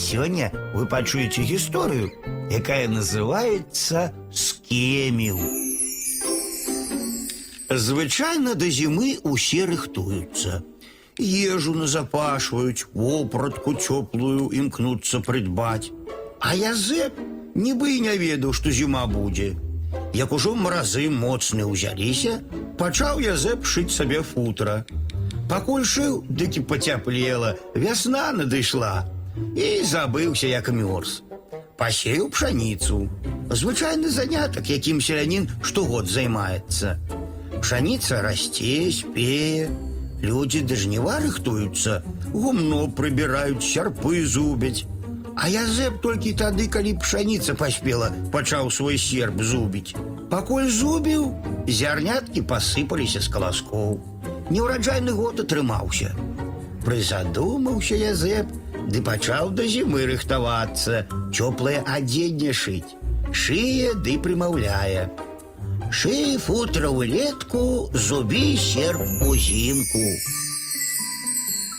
Сегодня вы пачуеце гісторыю, якая называется скеміў. Звычайна да зімы усе рыхтуюцца. Ежу назапашваюць, вопратку цёплую імкнуцца прыдбаць. А Язэп нібы і не ведаў, што зіма будзе. Як ужо маразы моцны ўзяліся, пачаў Язэп шыць сабе футра. Пакуль шыў, дык і пацяплела, вясна надышла і забыўся як мёрз. Пасеяў пшаніцу. Звычайны занятак, якім селянін штогод займаецца. Пшаніца расце, спее. Людзі да жніва рыхтуюцца, гумно прыбіраюць, сярпы зубяць. А Язэп толькі тады, калі пшаніца паспела, пачаў свой серп зубіць. Пакуль зубіў, зярняткі пасыпаліся з каласкоў. Неўраджайны год атрымаўся. Прызадумаўся Язэп, ды пачаў да зімы рыхтавацца, цёплае адзенне шыць. Шые ды прымаўляе. Шый футра ўлетку, зубі серп узімку.